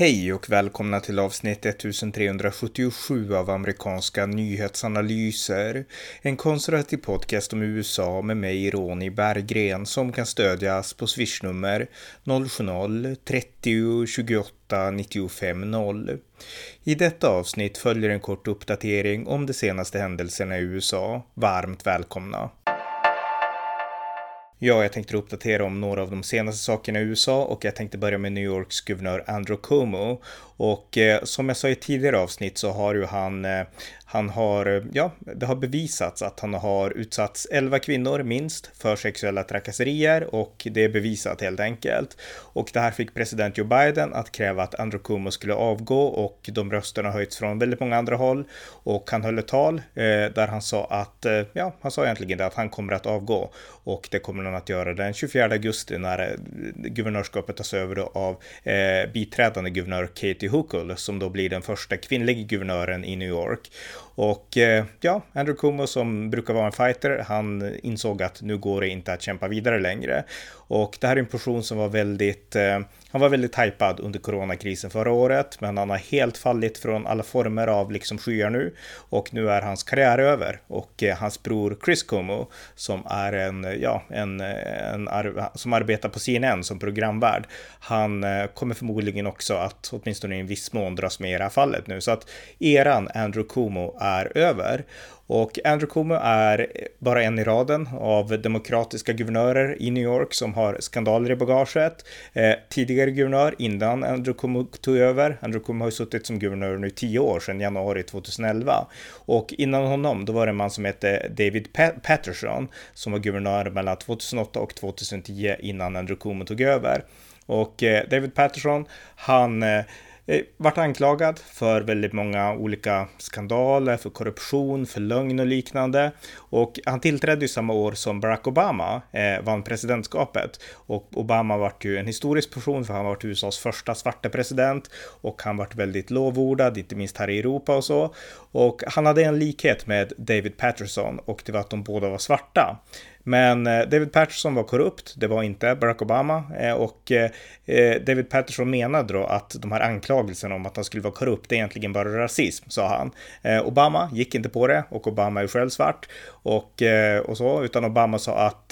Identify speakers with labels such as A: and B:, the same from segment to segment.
A: Hej och välkomna till avsnitt 1377 av amerikanska nyhetsanalyser. En konservativ podcast om USA med mig, Ronny Berggren, som kan stödjas på swishnummer 070-30 28 95 0. I detta avsnitt följer en kort uppdatering om de senaste händelserna i USA. Varmt välkomna! Ja, jag tänkte uppdatera om några av de senaste sakerna i USA och jag tänkte börja med New Yorks guvernör Andrew Cuomo. Och eh, som jag sa i tidigare avsnitt så har ju han eh, han har, eh, ja, det har bevisats att han har utsatts 11 kvinnor minst för sexuella trakasserier och det är bevisat helt enkelt. Och det här fick president Joe Biden att kräva att Andrew Cuomo skulle avgå och de rösterna har höjts från väldigt många andra håll. Och han höll ett tal eh, där han sa att, eh, ja, han sa egentligen det att han kommer att avgå och det kommer han att göra den 24 augusti när eh, guvernörskapet tas över av eh, biträdande guvernör Katie Hochul som då blir den första kvinnliga guvernören i New York. Och eh, ja, Andrew Cuomo som brukar vara en fighter, han insåg att nu går det inte att kämpa vidare längre. Och det här är en person som var väldigt, eh, han var väldigt hypad under coronakrisen förra året, men han har helt fallit från alla former av liksom skyar nu. Och nu är hans karriär över och eh, hans bror Chris Cuomo som är en, ja, en, Eh, en som arbetar på CNN som programvärd. Han eh, kommer förmodligen också att åtminstone i en viss mån dras med i det här fallet nu. Så att eran Andrew Cuomo är över. Och Andrew Cuomo är bara en i raden av demokratiska guvernörer i New York som har skandaler i bagaget. Eh, tidigare guvernör innan Andrew Cuomo tog över. Andrew Cuomo har ju suttit som guvernör nu tio år sedan januari 2011. Och innan honom, då var det en man som hette David Pat Patterson som var guvernör mellan 2008 och 2010 innan Andrew Cuomo tog över. Och eh, David Patterson, han eh, Eh, varit anklagad för väldigt många olika skandaler, för korruption, för lögn och liknande. Och han tillträdde ju samma år som Barack Obama eh, vann presidentskapet. Och Obama vart ju en historisk person för han vart USAs första svarta president och han vart väldigt lovordad, inte minst här i Europa och så. Och han hade en likhet med David Patterson och det var att de båda var svarta. Men eh, David Patterson var korrupt, det var inte Barack Obama. Eh, och eh, David Patterson menade då att de här anklagelserna om att han skulle vara korrupt, det är egentligen bara rasism, sa han. Obama gick inte på det och Obama är själv svart och, och så, utan Obama sa att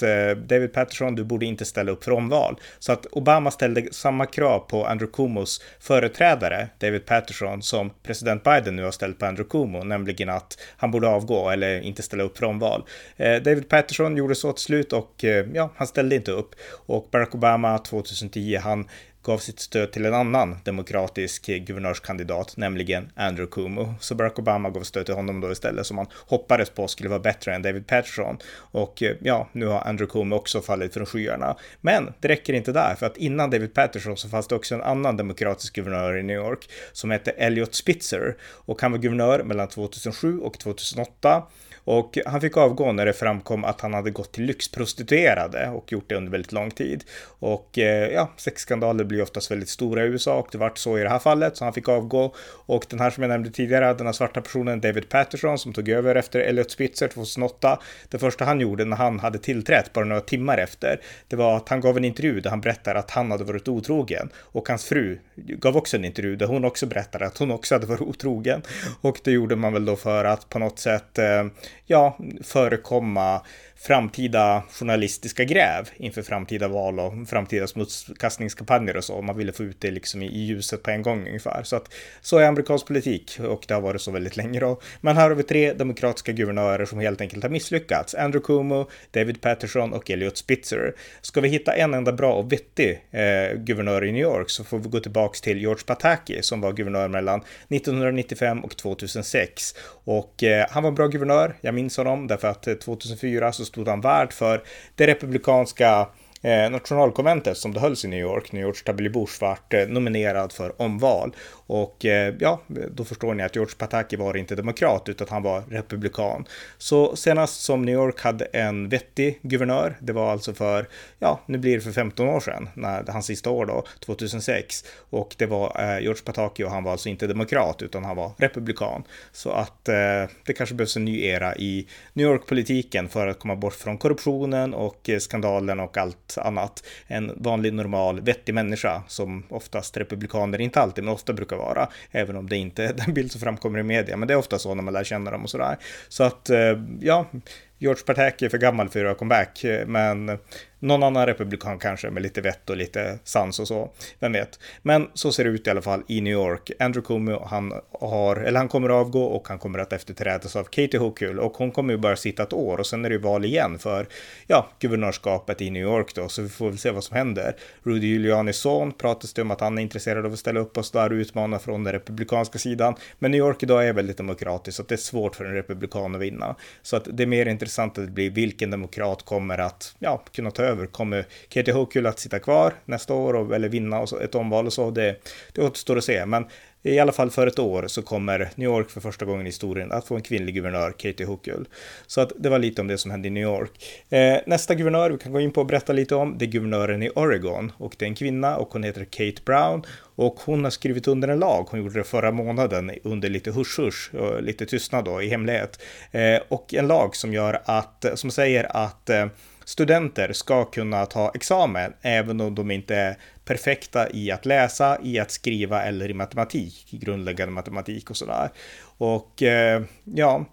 A: David Patterson, du borde inte ställa upp för omval. Så att Obama ställde samma krav på Andrew Cuomos företrädare, David Patterson, som president Biden nu har ställt på Andrew Cuomo, nämligen att han borde avgå eller inte ställa upp för omval. David Patterson gjorde så till slut och eh, ja, han ställde inte upp. Och Barack Obama 2010, han gav sitt stöd till en annan demokratisk eh, guvernörskandidat, nämligen Andrew Cuomo. Så Barack Obama gav stöd till honom då istället, som han hoppades på skulle vara bättre än David Patterson. Och eh, ja, nu har Andrew Cuomo också fallit från skyarna. Men det räcker inte där, för att innan David Patterson så fanns det också en annan demokratisk guvernör i New York som hette Elliot Spitzer och han var guvernör mellan 2007 och 2008. Och han fick avgå när det framkom att han hade gått till lyxprostituerade och gjort det under väldigt lång tid. Och eh, ja, sexskandaler blir oftast väldigt stora i USA och det vart så i det här fallet, så han fick avgå. Och den här som jag nämnde tidigare, den här svarta personen David Patterson som tog över efter Elliot Spitzer 2008. Det första han gjorde när han hade tillträtt, bara några timmar efter, det var att han gav en intervju där han berättade att han hade varit otrogen. Och hans fru gav också en intervju där hon också berättade att hon också hade varit otrogen. Och det gjorde man väl då för att på något sätt eh, ja, förekomma framtida journalistiska gräv inför framtida val och framtida smutskastningskampanjer och så. Man ville få ut det liksom i ljuset på en gång ungefär. Så att så är amerikansk politik och det har varit så väldigt länge då. Men här har vi tre demokratiska guvernörer som helt enkelt har misslyckats. Andrew Cuomo, David Patterson och Elliot Spitzer. Ska vi hitta en enda bra och vettig eh, guvernör i New York så får vi gå tillbaks till George Pataki som var guvernör mellan 1995 och 2006. Och eh, han var en bra guvernör. Jag minns honom därför att eh, 2004 så stod han värd för. Det republikanska eh, nationalkonventet som det hölls i New York när George W. Bush vart eh, nominerad för omval. Och eh, ja, då förstår ni att George Pataki var inte demokrat utan han var republikan. Så senast som New York hade en vettig guvernör, det var alltså för, ja, nu blir det för 15 år sedan, när hans sista år då, 2006. Och det var eh, George Pataki och han var alltså inte demokrat utan han var republikan. Så att eh, det kanske behövs en ny era i New York-politiken för att komma bort från korruptionen och eh, skandalen och allt annat. En vanlig, normal, vettig människa som oftast republikaner, inte alltid, men ofta brukar vara, även om det inte är den bild som framkommer i media, men det är ofta så när man lär känna dem och sådär. Så att, eh, ja, George Pataki är för gammal för att göra comeback, eh, men någon annan republikan kanske med lite vett och lite sans och så. Vem vet. Men så ser det ut i alla fall i New York. Andrew Cuomo, han har, eller han kommer att avgå och han kommer att efterträdas av Katie Hochul och hon kommer ju bara sitta ett år och sen är det ju val igen för, ja, guvernörskapet i New York då, så vi får väl se vad som händer. Rudy Giulianis son pratas det om att han är intresserad av att ställa upp och där och utmana från den republikanska sidan. Men New York idag är väldigt demokratiskt så att det är svårt för en republikan att vinna. Så att det är mer intressant att det blir vilken demokrat kommer att, ja, kunna ta över. Kommer Katie Hochul att sitta kvar nästa år och, eller vinna och så, ett omval och så? Det, det återstår att se. Men i alla fall för ett år så kommer New York för första gången i historien att få en kvinnlig guvernör, Katie Hochul. Så att det var lite om det som hände i New York. Eh, nästa guvernör vi kan gå in på och berätta lite om, det är guvernören i Oregon och det är en kvinna och hon heter Kate Brown och hon har skrivit under en lag. Hon gjorde det förra månaden under lite hush-hush och lite tystnad då i hemlighet eh, och en lag som gör att som säger att eh, studenter ska kunna ta examen även om de inte är perfekta i att läsa, i att skriva eller i matematik, grundläggande matematik och sådär. Och eh, ja,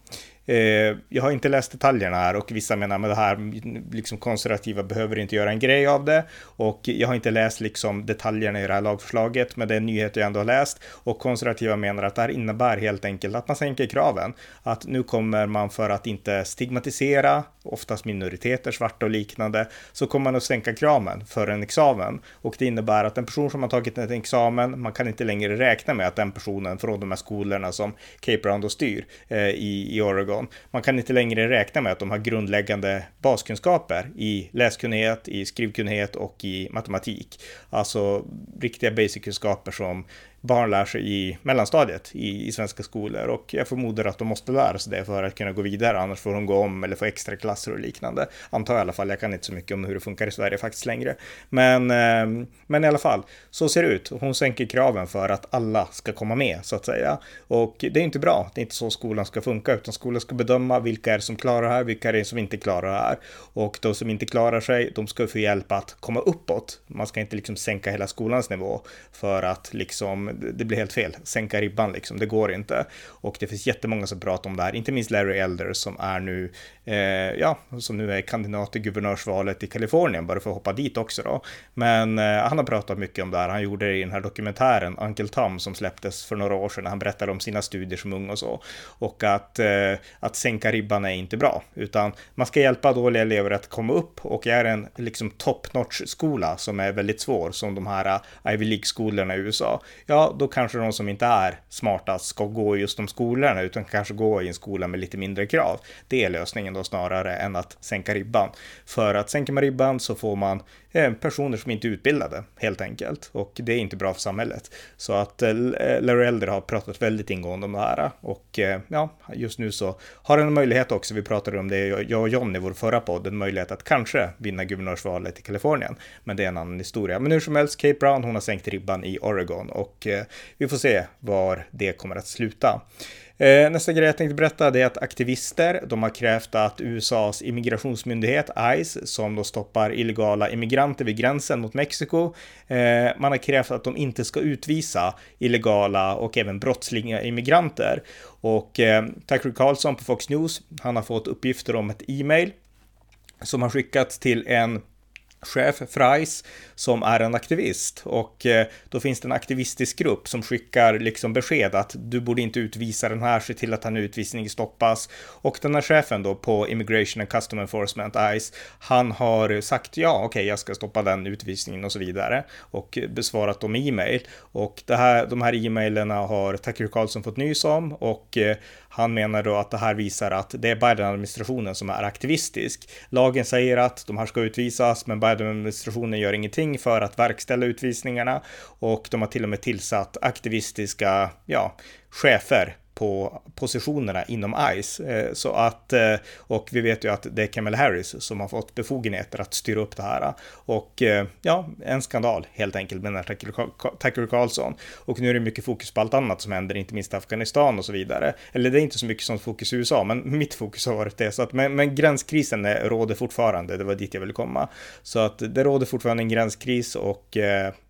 A: Eh, jag har inte läst detaljerna här och vissa menar med det här liksom konservativa behöver inte göra en grej av det och jag har inte läst liksom detaljerna i det här lagförslaget men det är nyheter nyhet jag ändå har läst och konservativa menar att det här innebär helt enkelt att man sänker kraven. Att nu kommer man för att inte stigmatisera oftast minoriteter, svarta och liknande, så kommer man att sänka kraven för en examen. Och det innebär att en person som har tagit en examen, man kan inte längre räkna med att den personen från de här skolorna som Cape Round och styr eh, i, i Oregon, man kan inte längre räkna med att de har grundläggande baskunskaper i läskunnighet, i skrivkunnighet och i matematik. Alltså riktiga basic-kunskaper som barn lär sig i mellanstadiet i, i svenska skolor och jag förmodar att de måste lära sig det för att kunna gå vidare, annars får de gå om eller få extra klasser och liknande. Antar jag i alla fall, jag kan inte så mycket om hur det funkar i Sverige faktiskt längre. Men, eh, men i alla fall, så ser det ut. Hon sänker kraven för att alla ska komma med så att säga. Och det är inte bra, det är inte så skolan ska funka, utan skolan ska bedöma vilka är det som klarar det här, vilka är det som inte klarar det här. Och de som inte klarar sig, de ska få hjälp att komma uppåt. Man ska inte liksom sänka hela skolans nivå för att liksom det blir helt fel. Sänka ribban liksom, det går inte. Och det finns jättemånga som pratar om det här, inte minst Larry Elder som är nu, eh, ja, som nu är kandidat i guvernörsvalet i Kalifornien, bara för att hoppa dit också då. Men eh, han har pratat mycket om det här, han gjorde det i den här dokumentären Uncle Tom som släpptes för några år sedan, när han berättade om sina studier som ung och så. Och att, eh, att sänka ribban är inte bra, utan man ska hjälpa dåliga elever att komma upp och är en liksom top notch skola som är väldigt svår, som de här eh, Ivy League-skolorna i USA, ja, då kanske de som inte är smartast ska gå i just de skolorna, utan kanske gå i en skola med lite mindre krav. Det är lösningen då snarare än att sänka ribban. För att sänker man ribban så får man Eh, personer som inte är utbildade helt enkelt och det är inte bra för samhället. Så att eh, eh, Larry Elder har pratat väldigt ingående om det här och ja, just nu så har han en möjlighet också. Vi pratade om det, jag och John i vår förra podd, en möjlighet att kanske vinna guvernörsvalet i Kalifornien. Men det är en annan historia. Men hur som helst, Kate Brown, hon har sänkt ribban i Oregon och vi får se var det kommer att sluta. Eh, nästa grej jag tänkte berätta är att aktivister, de har krävt att USAs immigrationsmyndighet ICE, som då stoppar illegala immigranter vid gränsen mot Mexiko, eh, man har krävt att de inte ska utvisa illegala och även brottsliga immigranter. Och eh, Tucker Carlson på Fox News, han har fått uppgifter om ett e-mail som har skickats till en chef Fries som är en aktivist. Och eh, då finns det en aktivistisk grupp som skickar liksom besked att du borde inte utvisa den här, se till att han utvisning stoppas. Och den här chefen då på Immigration and Custom Enforcement ICE, han har sagt ja, okej, okay, jag ska stoppa den utvisningen och så vidare. Och besvarat dem i e-mail. Och det här, de här e-mailerna har Tucker Carlson fått nys om. Och eh, han menar då att det här visar att det är Biden-administrationen som är aktivistisk. Lagen säger att de här ska utvisas, men Biden-administrationen gör ingenting för att verkställa utvisningarna och de har till och med tillsatt aktivistiska, ja, chefer på positionerna inom ICE. Eh, så att, eh, och vi vet ju att det är Kamala Harris som har fått befogenheter att styra upp det här. Och eh, ja, en skandal helt enkelt med den här Tucker Carlson. Och nu är det mycket fokus på allt annat som händer, inte minst Afghanistan och så vidare. Eller det är inte så mycket som fokus i USA, men mitt fokus har varit det. Så att, men, men gränskrisen råder fortfarande, det var dit jag ville komma. Så att det råder fortfarande en gränskris och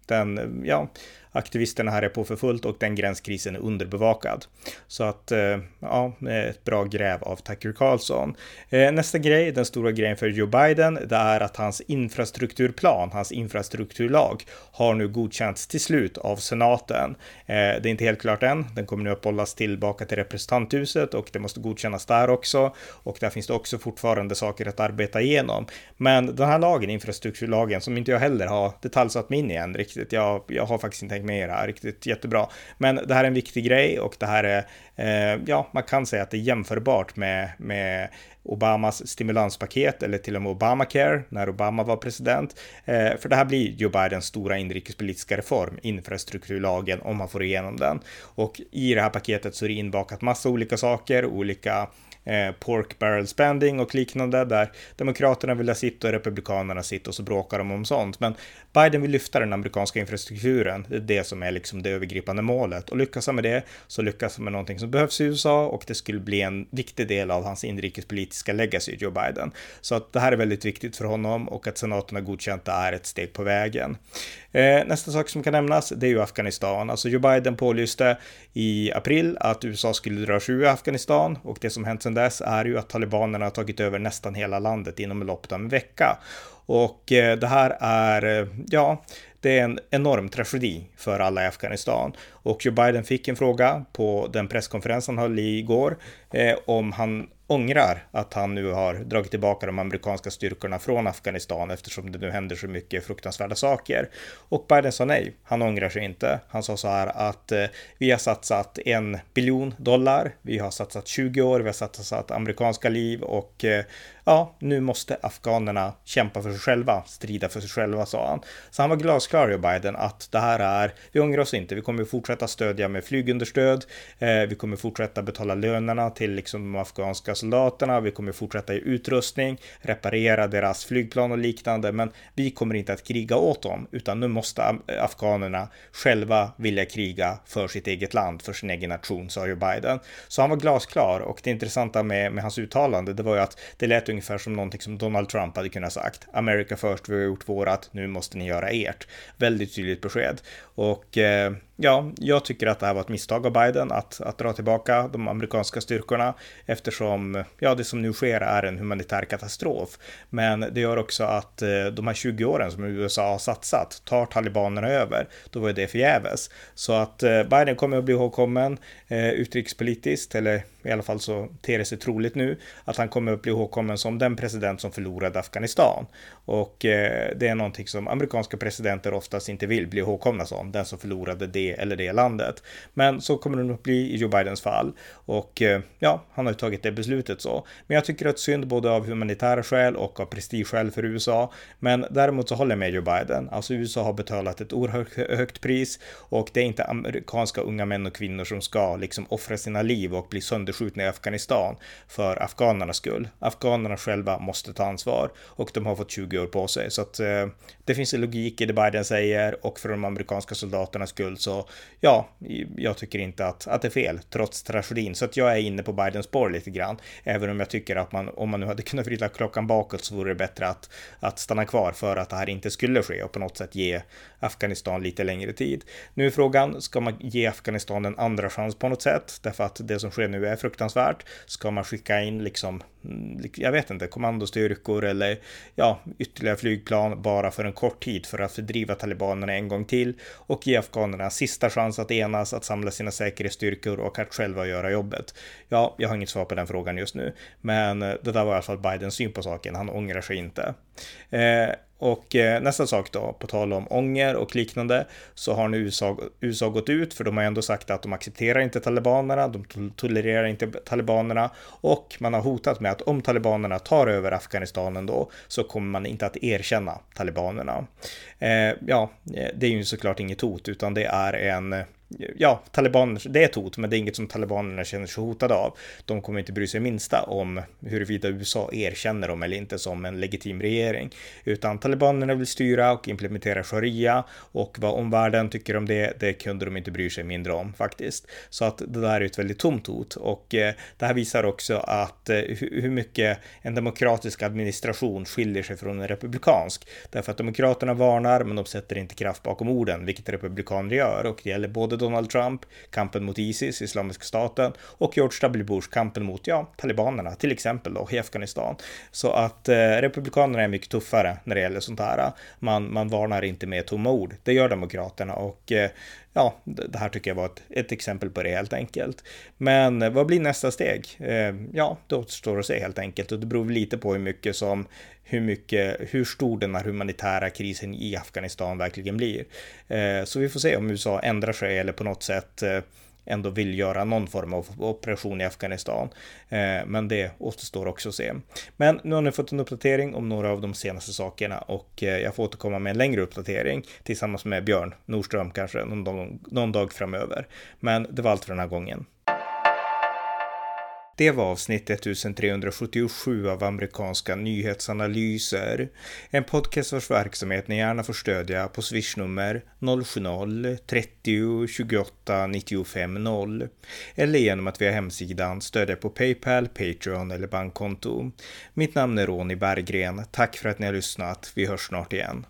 A: den, ja, aktivisterna här är på för fullt och den gränskrisen är underbevakad. Så att, eh, ja, eh, ett bra gräv av Tucker Carlson. Eh, nästa grej, den stora grejen för Joe Biden, det är att hans infrastrukturplan, hans infrastrukturlag, har nu godkänts till slut av senaten. Det är inte helt klart än, den kommer nu att bollas tillbaka till representanthuset och det måste godkännas där också. Och där finns det också fortfarande saker att arbeta igenom. Men den här lagen, infrastrukturlagen, som inte jag heller har detaljsatt mig in i än riktigt, jag, jag har faktiskt inte tänkt mera riktigt jättebra. Men det här är en viktig grej och det här är, eh, ja, man kan säga att det är jämförbart med, med Obamas stimulanspaket eller till och med Obamacare när Obama var president. Eh, för det här blir Joe Bidens stora inrikespolitiska reform, infrastrukturlagen, om man får igenom den. Och i det här paketet så är det inbakat massa olika saker, olika eh, pork barrel spending och liknande där Demokraterna vill ha sitt och Republikanerna sitt och så bråkar de om sånt. Men Biden vill lyfta den amerikanska infrastrukturen. Det är det som är liksom det övergripande målet och lyckas han med det så lyckas han med någonting som behövs i USA och det skulle bli en viktig del av hans inrikespolitiska legacy, Joe Biden. Så att det här är väldigt viktigt för honom och att senaten har godkänt det är ett steg på vägen. Eh, nästa sak som kan nämnas, det är ju Afghanistan. Alltså Joe Biden pålyste i april att USA skulle dra sig ur Afghanistan och det som hänt sedan dess är ju att talibanerna har tagit över nästan hela landet inom loppet av en vecka. Och eh, det här är, eh, ja, det är en enorm tragedi för alla i Afghanistan. Och Joe Biden fick en fråga på den presskonferens han höll igår eh, om han ångrar att han nu har dragit tillbaka de amerikanska styrkorna från Afghanistan eftersom det nu händer så mycket fruktansvärda saker. Och Biden sa nej, han ångrar sig inte. Han sa så här att eh, vi har satsat en biljon dollar, vi har satsat 20 år, vi har satsat amerikanska liv och eh, ja, nu måste afghanerna kämpa för sig själva, strida för sig själva, sa han. Så han var glasklar, Joe Biden, att det här är, vi ångrar oss inte, vi kommer fortsätta stödja med flygunderstöd, eh, vi kommer fortsätta betala lönerna till liksom de afghanska soldaterna, vi kommer fortsätta ge utrustning, reparera deras flygplan och liknande, men vi kommer inte att kriga åt dem, utan nu måste afghanerna själva vilja kriga för sitt eget land, för sin egen nation, sa Joe Biden. Så han var glasklar och det intressanta med, med hans uttalande, det var ju att det lät ungefär som någonting som Donald Trump hade kunnat sagt. America first, vi har gjort vårat, nu måste ni göra ert. Väldigt tydligt besked. Och eh, ja, jag tycker att det här var ett misstag av Biden att, att dra tillbaka de amerikanska styrkorna eftersom ja, det som nu sker är en humanitär katastrof. Men det gör också att eh, de här 20 åren som USA har satsat, tar talibanerna över, då var det förgäves. Så att eh, Biden kommer att bli ihågkommen eh, utrikespolitiskt, eller i alla fall så ter det sig troligt nu, att han kommer att bli ihågkommen som den president som förlorade Afghanistan. Och eh, det är någonting som amerikanska presidenter oftast inte vill bli ihågkomna som, den som förlorade det eller det landet. Men så kommer det nog bli i Joe Bidens fall. Och eh, ja, han har ju tagit det beslutet så. Men jag tycker att synd både av humanitära skäl och av prestigeskäl för USA. Men däremot så håller jag med Joe Biden. Alltså USA har betalat ett oerhört högt pris och det är inte amerikanska unga män och kvinnor som ska liksom offra sina liv och bli sönderskjutna i Afghanistan för afghanernas skull. Afghanerna själva måste ta ansvar och de har fått 20 år på sig så att eh, det finns en logik i det Biden säger och för de amerikanska soldaternas skull så ja, jag tycker inte att, att det är fel trots tragedin så att jag är inne på Bidens spår lite grann. Även om jag tycker att man, om man nu hade kunnat vrida klockan bakåt så vore det bättre att, att stanna kvar för att det här inte skulle ske och på något sätt ge Afghanistan lite längre tid. Nu är frågan, ska man ge Afghanistan en andra chans på något sätt? Därför att det som sker nu är fruktansvärt. Ska man skicka in liksom, mm, jag vet inte, kommandostyrkor eller ja, ytterligare flygplan bara för en kort tid för att fördriva talibanerna en gång till och ge afghanerna sista sista chans att enas, att samla sina säkerhetsstyrkor och att själva göra jobbet? Ja, jag har inget svar på den frågan just nu, men det där var i alla fall Bidens syn på saken. Han ångrar sig inte. Eh, och eh, nästa sak då, på tal om ånger och liknande, så har nu USA, USA gått ut, för de har ändå sagt att de accepterar inte talibanerna, de tolererar inte talibanerna och man har hotat med att om talibanerna tar över Afghanistan ändå så kommer man inte att erkänna talibanerna. Eh, ja, eh, det är ju såklart inget hot, utan det är en ja, talibaner, det är ett hot, men det är inget som talibanerna känner sig hotade av. De kommer inte bry sig minsta om huruvida USA erkänner dem eller inte som en legitim regering, utan talibanerna vill styra och implementera sharia och vad omvärlden tycker om det, det kunde de inte bry sig mindre om faktiskt. Så att det där är ett väldigt tomt hot och eh, det här visar också att eh, hur mycket en demokratisk administration skiljer sig från en republikansk. Därför att demokraterna varnar, men de sätter inte kraft bakom orden, vilket republikaner gör och det gäller både Donald Trump, kampen mot Isis, Islamiska staten och George W. Bush, kampen mot, ja, talibanerna till exempel då i Afghanistan. Så att eh, republikanerna är mycket tuffare när det gäller sånt här. Man, man varnar inte med tomma ord. Det gör demokraterna och eh, ja, det här tycker jag var ett, ett, exempel på det helt enkelt. Men eh, vad blir nästa steg? Eh, ja, det återstår att se helt enkelt och det beror lite på hur mycket som hur mycket, hur stor den här humanitära krisen i Afghanistan verkligen blir. Eh, så vi får se om USA ändrar sig eller på något sätt eh, ändå vill göra någon form av operation i Afghanistan. Eh, men det återstår också att se. Men nu har ni fått en uppdatering om några av de senaste sakerna och eh, jag får återkomma med en längre uppdatering tillsammans med Björn Nordström kanske någon dag, någon dag framöver. Men det var allt för den här gången. Det var avsnitt 1377 av amerikanska nyhetsanalyser. En podcast vars verksamhet ni gärna får stödja på swishnummer 070-30 28 95 0 eller genom att via hemsidan stödja på Paypal, Patreon eller bankkonto. Mitt namn är Ronny Berggren. Tack för att ni har lyssnat. Vi hörs snart igen.